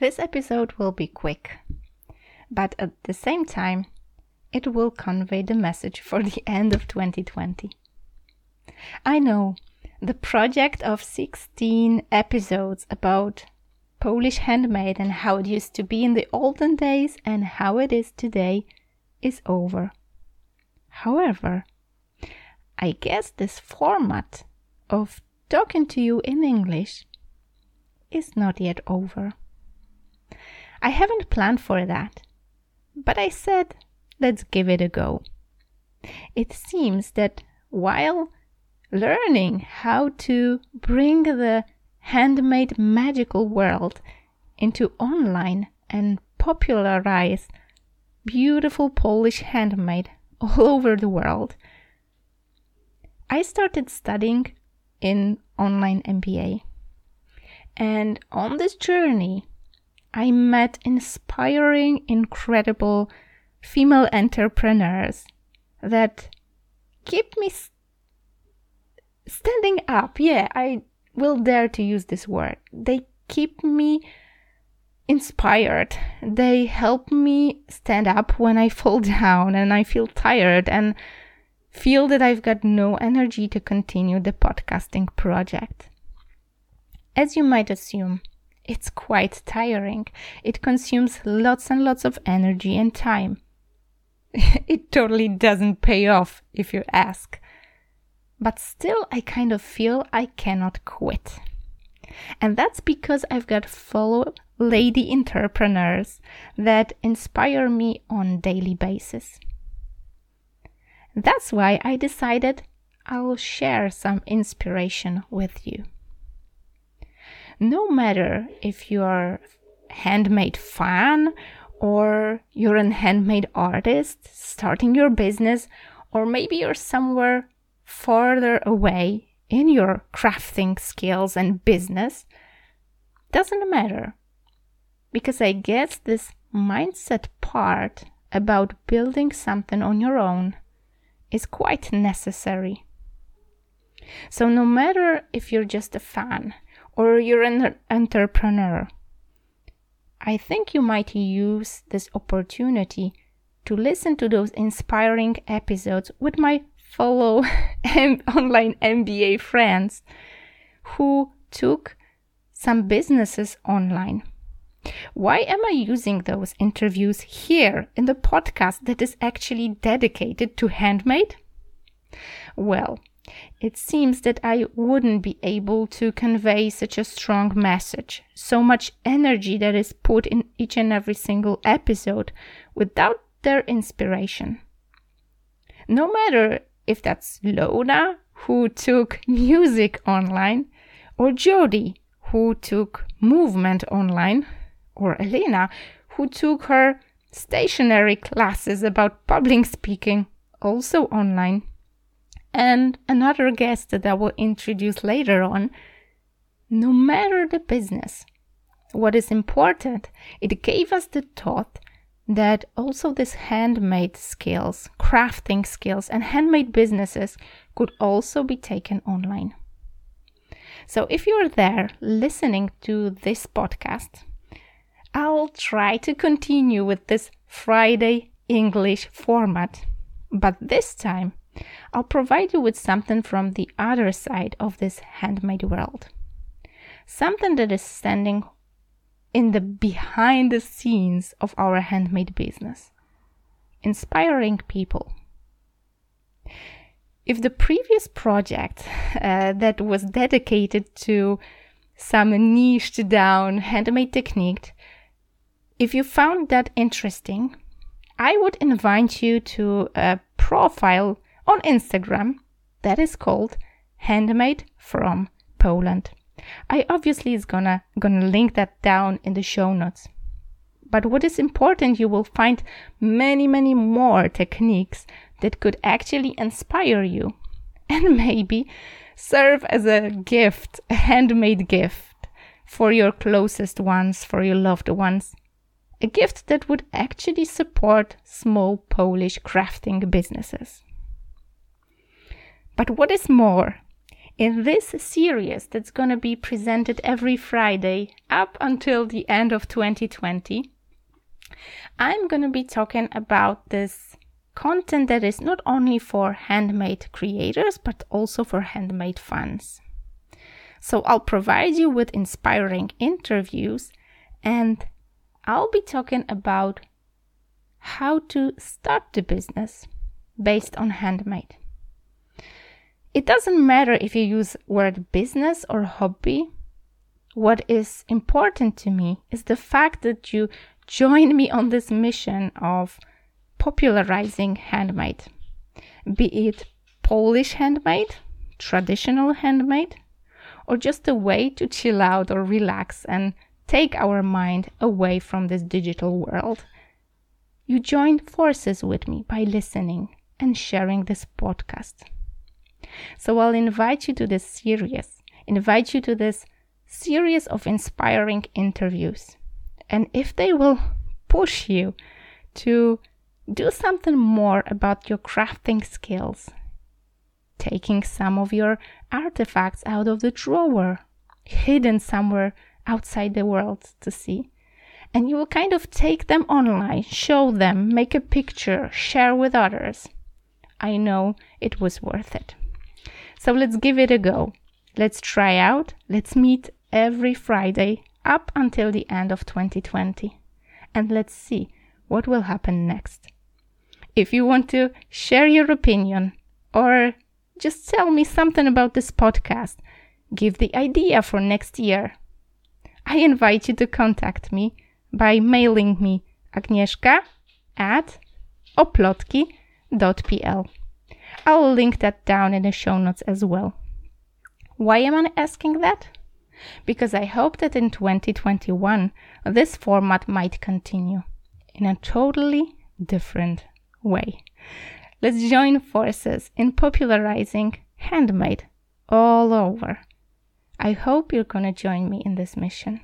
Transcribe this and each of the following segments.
This episode will be quick, but at the same time, it will convey the message for the end of 2020. I know the project of 16 episodes about Polish handmade and how it used to be in the olden days and how it is today is over. However, I guess this format of talking to you in English is not yet over. I haven't planned for that, but I said, let's give it a go. It seems that while learning how to bring the handmade magical world into online and popularize beautiful Polish handmade all over the world, I started studying in online MBA. And on this journey, I met inspiring, incredible female entrepreneurs that keep me st- standing up. Yeah, I will dare to use this word. They keep me inspired. They help me stand up when I fall down and I feel tired and feel that I've got no energy to continue the podcasting project. As you might assume, it's quite tiring. It consumes lots and lots of energy and time. it totally doesn't pay off if you ask. But still, I kind of feel I cannot quit. And that's because I've got follow lady entrepreneurs that inspire me on daily basis. That's why I decided I'll share some inspiration with you. No matter if you're handmade fan or you're a handmade artist starting your business, or maybe you're somewhere further away in your crafting skills and business, doesn't matter. Because I guess this mindset part about building something on your own is quite necessary. So, no matter if you're just a fan or you're an entrepreneur, I think you might use this opportunity to listen to those inspiring episodes with my fellow online MBA friends who took some businesses online why am I using those interviews here in the podcast that is actually dedicated to handmade? Well, it seems that I wouldn't be able to convey such a strong message, so much energy that is put in each and every single episode without their inspiration. No matter if that's Lona, who took music online, or Jody, who took movement online, or Elena, who took her stationary classes about public speaking, also online. And another guest that I will introduce later on. No matter the business, what is important, it gave us the thought that also these handmade skills, crafting skills, and handmade businesses could also be taken online. So if you're there listening to this podcast, I'll try to continue with this Friday English format, but this time I'll provide you with something from the other side of this handmade world. Something that is standing in the behind the scenes of our handmade business, inspiring people. If the previous project uh, that was dedicated to some niched down handmade technique if you found that interesting, I would invite you to a profile on Instagram that is called Handmade from Poland. I obviously is gonna gonna link that down in the show notes. But what is important, you will find many, many more techniques that could actually inspire you and maybe serve as a gift, a handmade gift for your closest ones, for your loved ones a gift that would actually support small Polish crafting businesses. But what is more, In this series that's going to be presented every Friday up until the end of 2020, I'm going to be talking about this content that is not only for handmade creators but also for handmade fans. So I'll provide you with inspiring interviews and I'll be talking about how to start the business based on handmade. It doesn't matter if you use word business or hobby. What is important to me is the fact that you join me on this mission of popularizing handmade, be it Polish handmade, traditional handmade, or just a way to chill out or relax and take our mind away from this digital world. You join forces with me by listening and sharing this podcast. So I'll invite you to this series, invite you to this series of inspiring interviews. And if they will push you to do something more about your crafting skills, taking some of your artifacts out of the drawer, hidden somewhere outside the world to see. And you will kind of take them online, show them, make a picture, share with others. I know it was worth it. So let's give it a go. Let's try out. Let's meet every Friday up until the end of 2020. And let's see what will happen next. If you want to share your opinion or just tell me something about this podcast, give the idea for next year. I invite you to contact me by mailing me agnieszka at oplotki.pl. I'll link that down in the show notes as well. Why am I asking that? Because I hope that in 2021 this format might continue in a totally different way. Let's join forces in popularizing handmade all over. I hope you're gonna join me in this mission.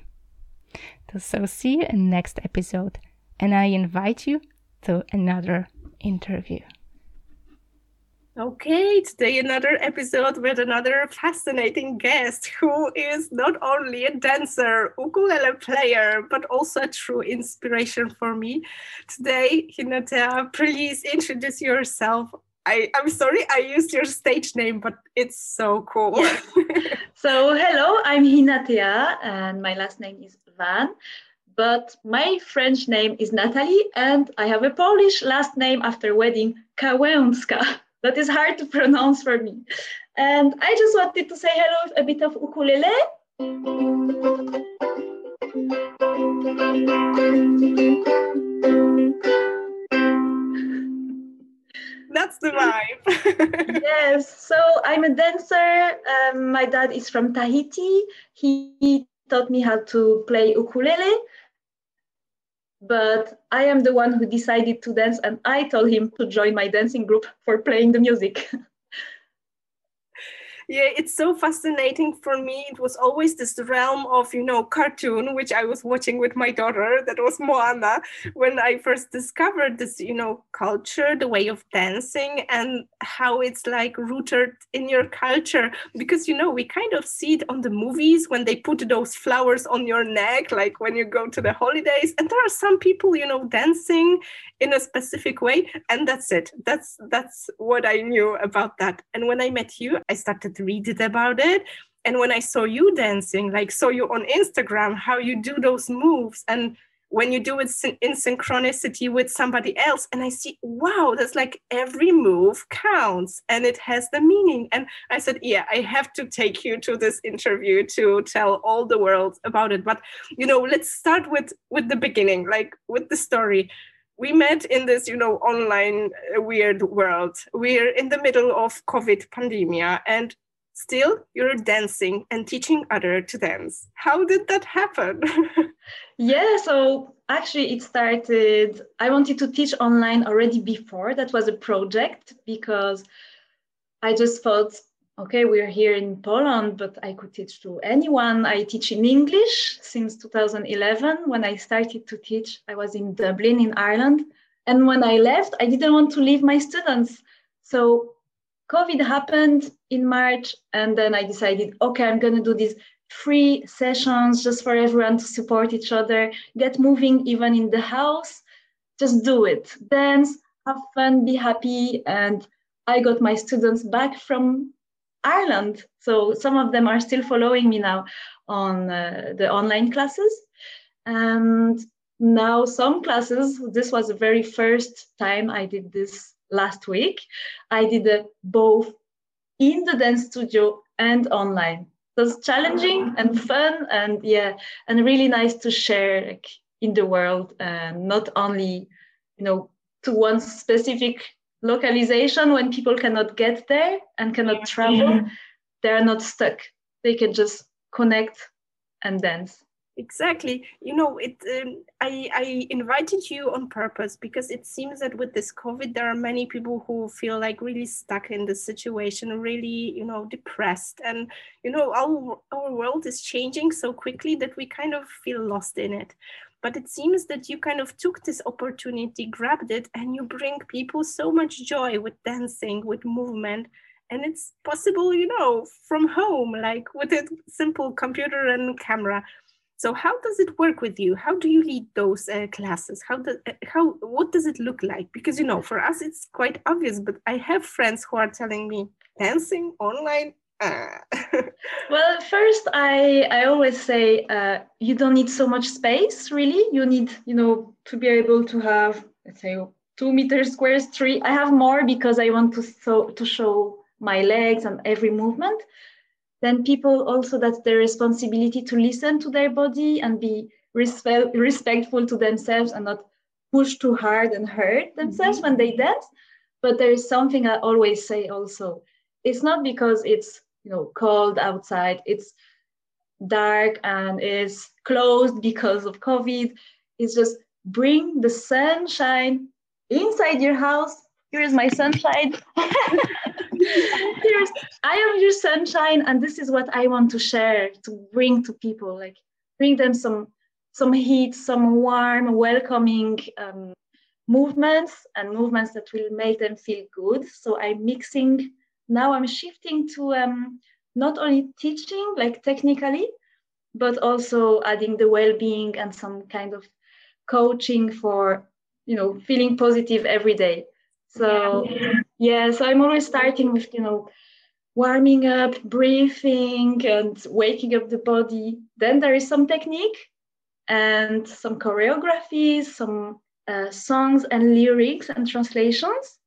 So see you in next episode and I invite you to another interview. Okay, today another episode with another fascinating guest who is not only a dancer, ukulele player, but also a true inspiration for me. Today, Hinatea, please introduce yourself. I, I'm sorry I used your stage name, but it's so cool. Yeah. so, hello, I'm Hinatea, and my last name is Vannes. But my French name is Natalie, and I have a Polish last name after wedding, Kałęska that is hard to pronounce for me. And I just wanted to say hello with a bit of ukulele. That's the vibe. yes, so I'm a dancer. Um, my dad is from Tahiti. He taught me how to play ukulele but I am the one who decided to dance, and I told him to join my dancing group for playing the music. yeah it's so fascinating for me. It was always this realm of you know cartoon which i was watching with my daughter that was moana when i first discovered this you know culture the way of dancing and how it's like rooted in your culture. Because you know we kind of see it on the movies when they put those flowers on your neck like when you go to the holidays. And there are some people you know dancing in a specific way and that's it. That's that's what i knew about that. And when i met you i started read it about it. And when i saw you dancing like saw you on instagram how you do those moves and when you do it in synchronicity with somebody else. And i see wow that's like every move counts and it has the meaning. And i said yeah i have to take you to this interview to tell all the world about it. But you know let's start with with the beginning like with the story. We met in this you know online uh, weird world. We're in the middle of covid pandemia and still you're dancing and teaching other to dance. How did that happen? Yeah so actually it started i wanted to teach online already before. That was a project because i just thought okay we're here in poland but i could teach to anyone. I teach in english since 2011 when i started to teach i was in dublin in ireland. And when i left i didn't want to leave my students. So COVID happened in March, and then I decided, okay, I'm going to do these free sessions just for everyone to support each other, get moving even in the house. Just do it. Dance, have fun, be happy. And I got my students back from Ireland. So some of them are still following me now on uh, the online classes. And now some classes, this was the very first time I did this last week. I did it both in the dance studio and online. So it's challenging and fun and yeah, and really nice to share like, in the world and not only, you know, to one specific localization when people cannot get there and cannot travel, they're not stuck. They can just connect and dance exactly. You know it um, i i invited you on purpose because it seems that with this covid there are many people who feel like really stuck in the situation really you know depressed. And you know our our world is changing so quickly that we kind of feel lost in it. But it seems that you kind of took this opportunity grabbed it and you bring people so much joy with dancing with movement. And it's possible you know from home like with a simple computer and camera so how does it work with you? How do you lead those uh, classes? How does uh, how what does it look like? Because you know, for us it's quite obvious, but I have friends who are telling me dancing online. Uh. well, first I I always say uh, you don't need so much space. Really, you need you know to be able to have let's say two meters squares, three. I have more because I want to so to show my legs and every movement then people also that's their responsibility to listen to their body and be respect, respectful to themselves and not push too hard and hurt themselves mm-hmm. when they dance. But there is something i always say also. It's not because it's you know cold outside. It's dark and is closed because of covid. It's just bring the sunshine inside your house. Here is my sunshine I am your sunshine, and this is what I want to share to bring to people, like bring them some some heat, some warm, welcoming um, movements and movements that will make them feel good. So I'm mixing now. I'm shifting to um, not only teaching, like technically, but also adding the well-being and some kind of coaching for you know feeling positive every day so yeah. yeah, so I'm always starting with, you know, warming up, breathing, and waking up the body. Then there is some technique and some choreographies, some uh, songs and lyrics and translations.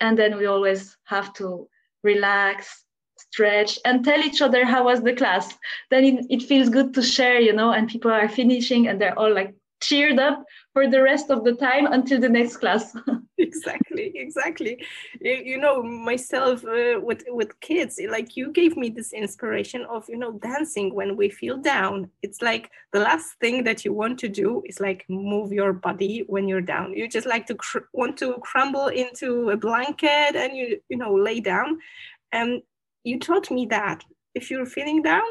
And then we always have to relax, stretch, and tell each other how was the class. Then it, it feels good to share, you know, and people are finishing and they're all like cheered up for the rest of the time until the next class. exactly, exactly. You, know, myself uh, with with kids, like you gave me this inspiration of you know dancing when we feel down. It's like the last thing that you want to do is like move your body when you're down. You just like to cr- want to crumble into a blanket and you you know lay down. And you taught me that if you're feeling down,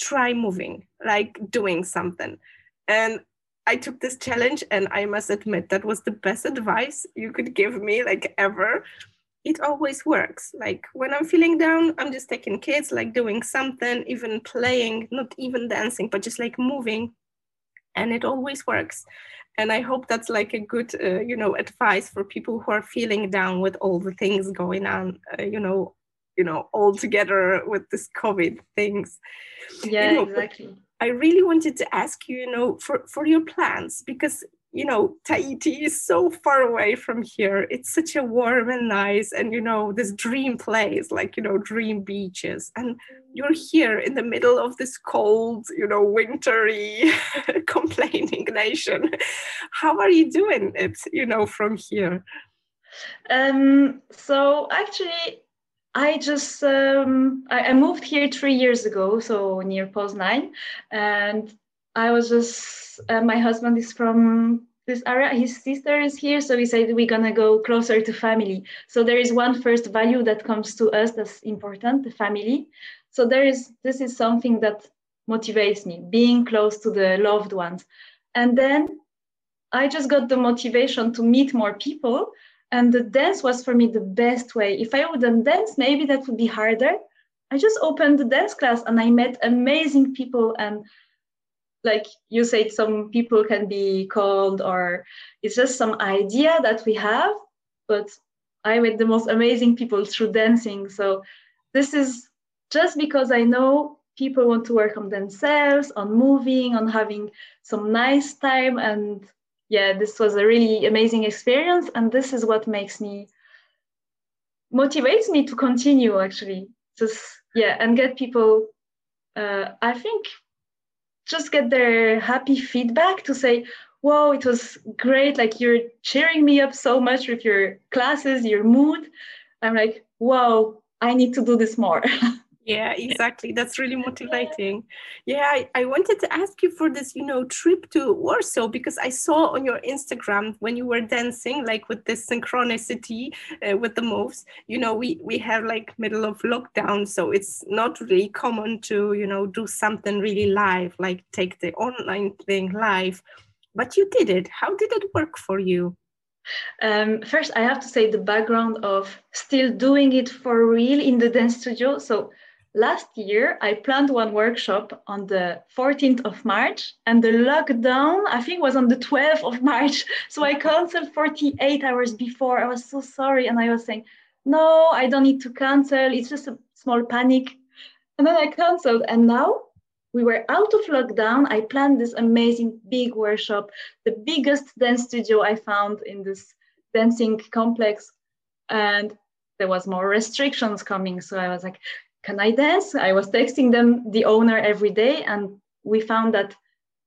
try moving, like doing something. And I took this challenge and I must admit that was the best advice you could give me like ever. It always works. Like when I'm feeling down, I'm just taking kids, like doing something, even playing, not even dancing, but just like moving. And it always works. And I hope that's like a good, uh, you know, advice for people who are feeling down with all the things going on, uh, you know, you know, all together with this COVID things. Yeah, you know, exactly. I really wanted to ask you, you know, for, for your plans, because, you know, Tahiti is so far away from here. It's such a warm and nice, and, you know, this dream place, like, you know, dream beaches. And you're here in the middle of this cold, you know, wintry, complaining nation. How are you doing it, you know, from here? Um, so actually, I just um, I, I, moved here three years ago, so near Poznan, and I was just uh, my husband is from this area. His sister is here, so we said we're gonna go closer to family. So there is one first value that comes to us that's important, the family. So there is this is something that motivates me, being close to the loved ones, and then I just got the motivation to meet more people And the dance was for me the best way. If I wouldn't dance, maybe that would be harder. I just opened the dance class and I met amazing people. And like you said, some people can be called, or it's just some idea that we have. But I met the most amazing people through dancing. So this is just because I know people want to work on themselves, on moving, on having some nice time. And yeah, this was a really amazing experience. And this is what makes me motivates me to continue actually. Just yeah, and get people uh, I think just get their happy feedback to say, whoa, it was great. Like you're cheering me up so much with your classes, your mood. I'm like, wow, I need to do this more. yeah exactly. That's really motivating. Yeah I, I wanted to ask you for this you know trip to warsaw because i saw on your instagram when you were dancing like with this synchronicity uh, with the moves you know we we have like middle of lockdown so it's not really common to you know do something really live like take the online thing live but you did it. How did it work for you? Um, first, I have to say the background of still doing it for real in the dance studio. So Last year, I planned one workshop on the 14th of March, and the lockdown, I think, was on the 12th of March. So I canceled 48 hours before. I was so sorry. And I was saying, no, I don't need to cancel. It's just a small panic. And then I canceled. And now we were out of lockdown. I planned this amazing big workshop, the biggest dance studio I found in this dancing complex. And there was more restrictions coming. So I was like, can I dance? I was texting them, the owner, every day. And we found that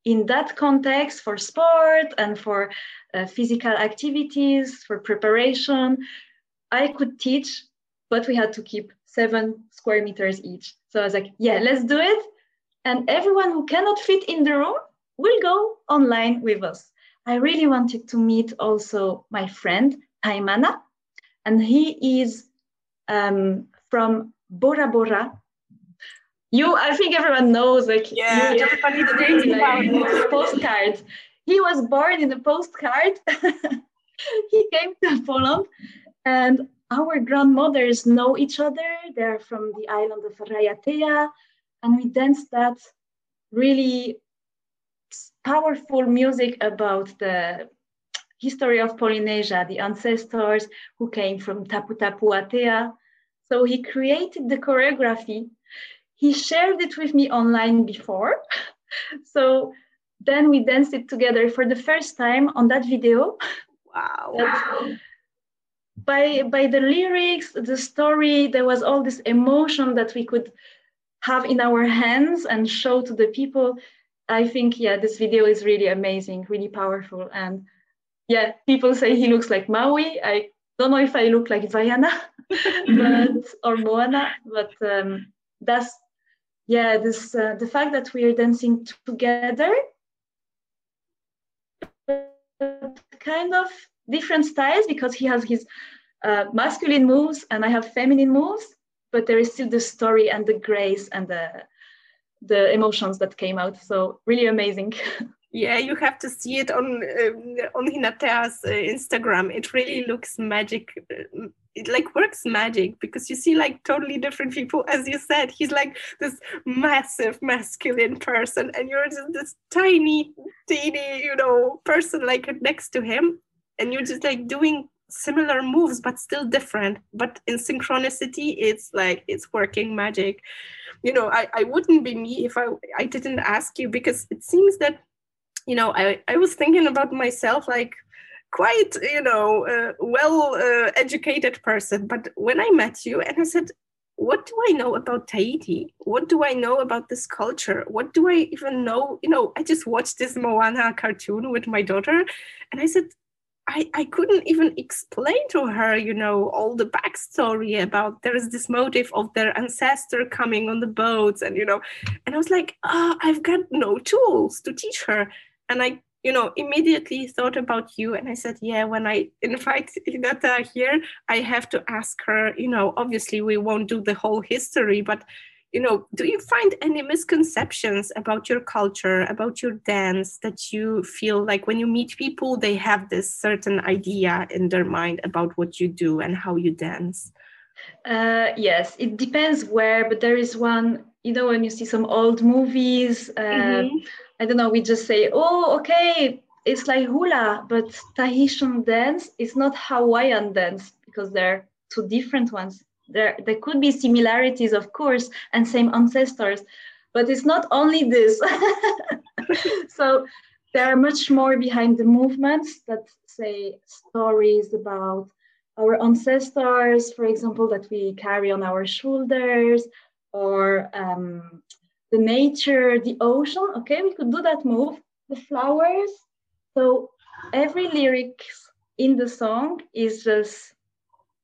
in that context, for sport and for uh, physical activities, for preparation, I could teach, but we had to keep seven square meters each. So I was like, yeah, let's do it. And everyone who cannot fit in the room will go online with us. I really wanted to meet also my friend, Taimana, and he is um, from Bora Bora. You, I think everyone knows, like, yeah, you, everybody thinks like postcards. He was born in a postcard. he came to Poland, and our grandmothers know each other. They're from the island of Raiatea, and we danced that really powerful music about the history of Polynesia, the ancestors who came from Taputapuatea, so he created the choreography. He shared it with me online before. so then we danced it together for the first time on that video. Wow. by by the lyrics, the story, there was all this emotion that we could have in our hands and show to the people. I think yeah, this video is really amazing, really powerful. And yeah, people say he looks like Maui. I don't know if I look like Vaiana, but or Moana, but um, that's yeah. This uh, the fact that we are dancing together, kind of different styles because he has his uh, masculine moves and I have feminine moves, but there is still the story and the grace and the the emotions that came out. So really amazing. Yeah, you have to see it on uh, on Hinatea's uh, Instagram. It really looks magic. Uh, it like works magic because you see like totally different people. As you said, he's like this massive masculine person, and you're just this tiny, teeny, you know, person like next to him, and you're just like doing similar moves but still different but in synchronicity it's like it's working magic you know i, I wouldn't be me if I, I didn't ask you because it seems that you know, I, I was thinking about myself like quite, you know, uh, well uh, educated person. But when I met you and I said, what do I know about Tahiti? What do I know about this culture? What do I even know? You know, I just watched this Moana cartoon with my daughter and I said, I, I couldn't even explain to her, you know, all the backstory about there is this motive of their ancestor coming on the boats and, you know, and I was like, oh, I've got no tools to teach her and I, you know, immediately thought about you. And I said, yeah, when I invite Hinatea here, I have to ask her, you know, obviously we won't do the whole history, but you know, do you find any misconceptions about your culture, about your dance that you feel like when you meet people, they have this certain idea in their mind about what you do and how you dance? Uh, yes, it depends where, but there is one, you know, when you see some old movies, uh, mm-hmm. I don't know, we just say, oh, okay, it's like hula, but Tahitian dance is not Hawaiian dance because they're two different ones. There there could be similarities of course and same ancestors but it's not only this. So there are much more behind the movements that say stories about our ancestors for example that we carry on our shoulders or um, the nature the ocean okay we could do that move the flowers so every lyric in the song is just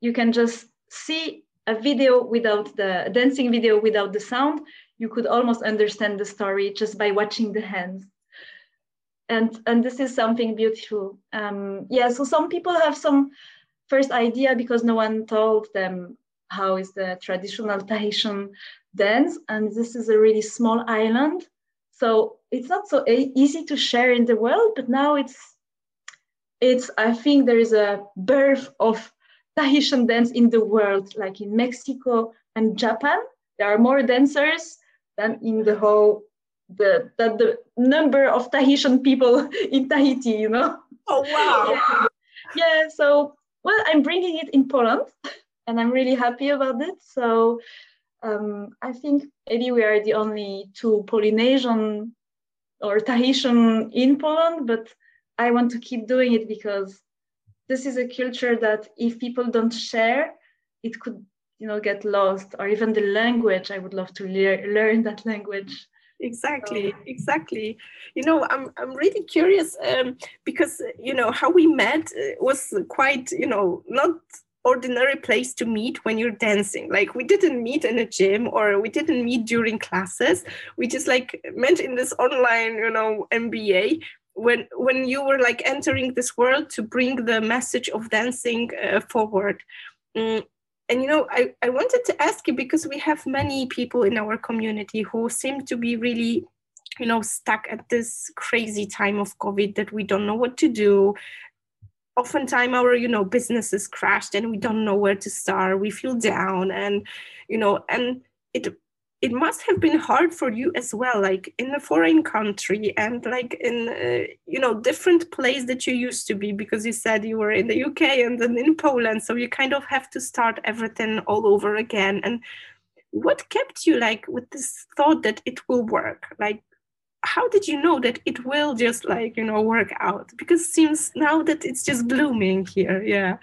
you can just see a video without the dancing video without the sound, you could almost understand the story just by watching the hands. And, and this is something beautiful. Um, yeah, so some people have some first idea because no one told them how is the traditional Tahitian dance. And this is a really small island. So it's not so easy to share in the world, but now it's, it's I think there is a birth of Tahitian dance in the world, like in Mexico and Japan. There are more dancers than in the whole the that the number of Tahitian people in Tahiti, you know. Oh wow. yeah. yeah, so well, I'm bringing it in Poland and I'm really happy about it. So um, I think maybe we are the only two Polynesian or Tahitian in Poland, but I want to keep doing it because this is a culture that if people don't share, it could you know get lost or even the language. I would love to le- learn that language. Exactly exactly. You know i'm i'm really curious um, because you know how we met uh, was quite you know not ordinary place to meet when you're dancing. Like we didn't meet in a gym or we didn't meet during classes. We just like met in this online you know mba when when you were like entering this world to bring the message of dancing uh, forward. Mm, and you know I, I wanted to ask you because we have many people in our community who seem to be really you know stuck at this crazy time of covid that we don't know what to do oftentimes our you know businesses crashed and we don't know where to start. We feel down and you know and it it must have been hard for you as well like in a foreign country and like in uh, you know different place that you used to be because you said you were in the uk and then in poland. So you kind of have to start everything all over again. And what kept you like with this thought that it will work? Like how did you know that it will just like you know work out because it seems now that it's just blooming here yeah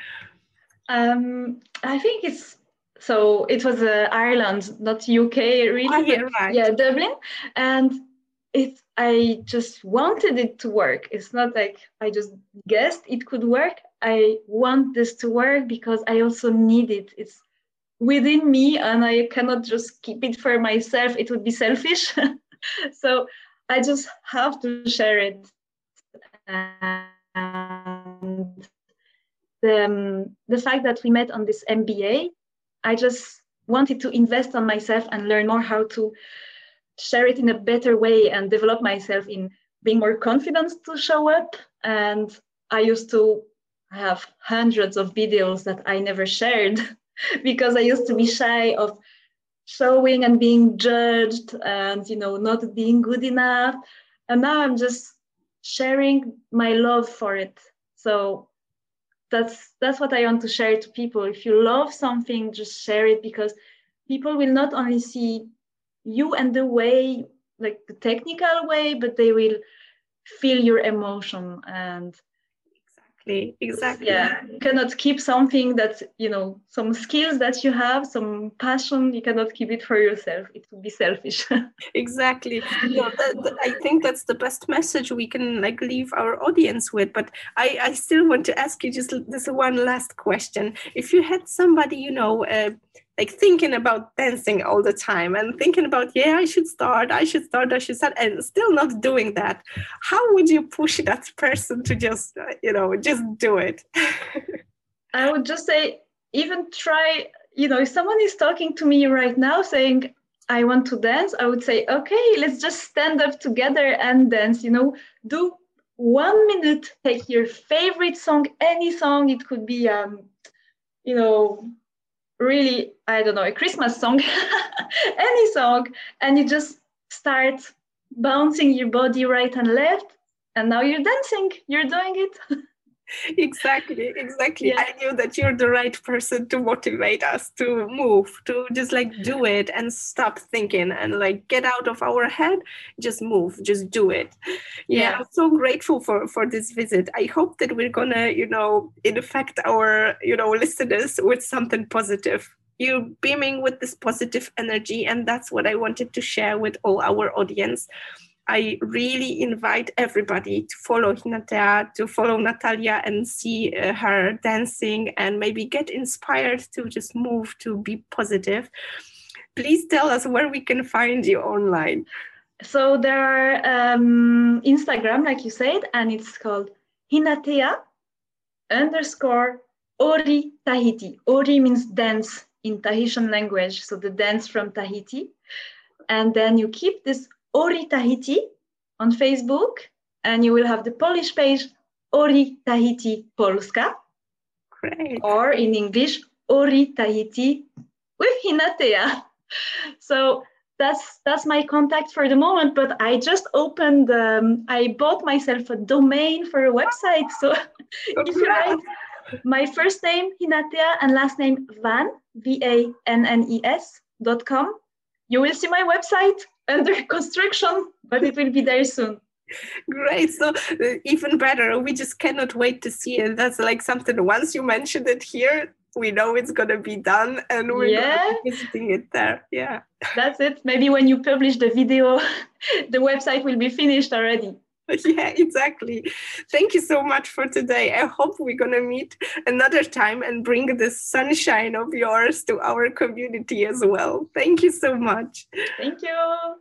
um i think it's so it was uh, Ireland, not UK, really. Oh, yeah, right. yeah, Dublin, and it. I just wanted it to work. It's not like I just guessed it could work. I want this to work because I also need it. It's within me, and I cannot just keep it for myself. It would be selfish. so I just have to share it. And the, um, the fact that we met on this MBA I just wanted to invest on myself and learn more how to share it in a better way and develop myself in being more confident to show up. And I used to have hundreds of videos that I never shared because I used to be shy of showing and being judged and you know not being good enough. And now I'm just sharing my love for it. So that's that's what I want to share to people. If you love something, just share it because people will not only see you and the way, like the technical way, but they will feel your emotion and exactly exactly. Yeah you cannot keep something that you know some skills that you have some passion you cannot keep it for yourself. It would be selfish. Exactly. No, that, that, i think that's the best message we can like leave our audience with but i i still want to ask you just this one last question. If you had somebody you know uh, like thinking about dancing all the time and thinking about yeah i should start i should start i should start and still not doing that how would you push that person to just uh, you know just do it i would just say even try you know if someone is talking to me right now saying I want to dance, I would say, okay, let's just stand up together and dance. You know, do one minute, take your favorite song, any song. It could be, um, you know, really, I don't know, a Christmas song, any song, and you just start bouncing your body right and left. And now you're dancing, you're doing it. exactly exactly. Yeah. i knew that you're the right person to motivate us to move to just like do it and stop thinking and like get out of our head. Just move just do it. Yeah, yeah. i'm so grateful for for this visit. I hope that we're gonna you know infect our you know listeners with something positive. You're beaming with this positive energy and that's what i wanted to share with all our audience I really invite everybody to follow Hinatea, to follow Natalia and see uh, her dancing and maybe get inspired to just move to be positive. Please tell us where we can find you online. So there are um, Instagram, like you said, and it's called Hinatea underscore Ori Tahiti. Ori means dance in Tahitian language, so the dance from Tahiti. And then you keep this Ori Tahiti on Facebook, and you will have the Polish page Ori Tahiti Polska. Great. Or in English, Ori Tahiti with Hinatea. So that's that's my contact for the moment. But I just opened. Um, I bought myself a domain for a website. So if you write my first name Hinatea and last name Vannes V A N N E S dot com, you will see my website under construction, but it will be there soon. Great. So uh, even better, we just cannot wait to see it. That's like something once you mentioned it here, we know it's gonna be done and we're yeah. visiting it there. Yeah. That's it. Maybe when you publish the video, the website will be finished already. yeah, exactly. Thank you so much for today. I hope we're going to meet another time and bring the sunshine of yours to our community as well. Thank you so much. Thank you.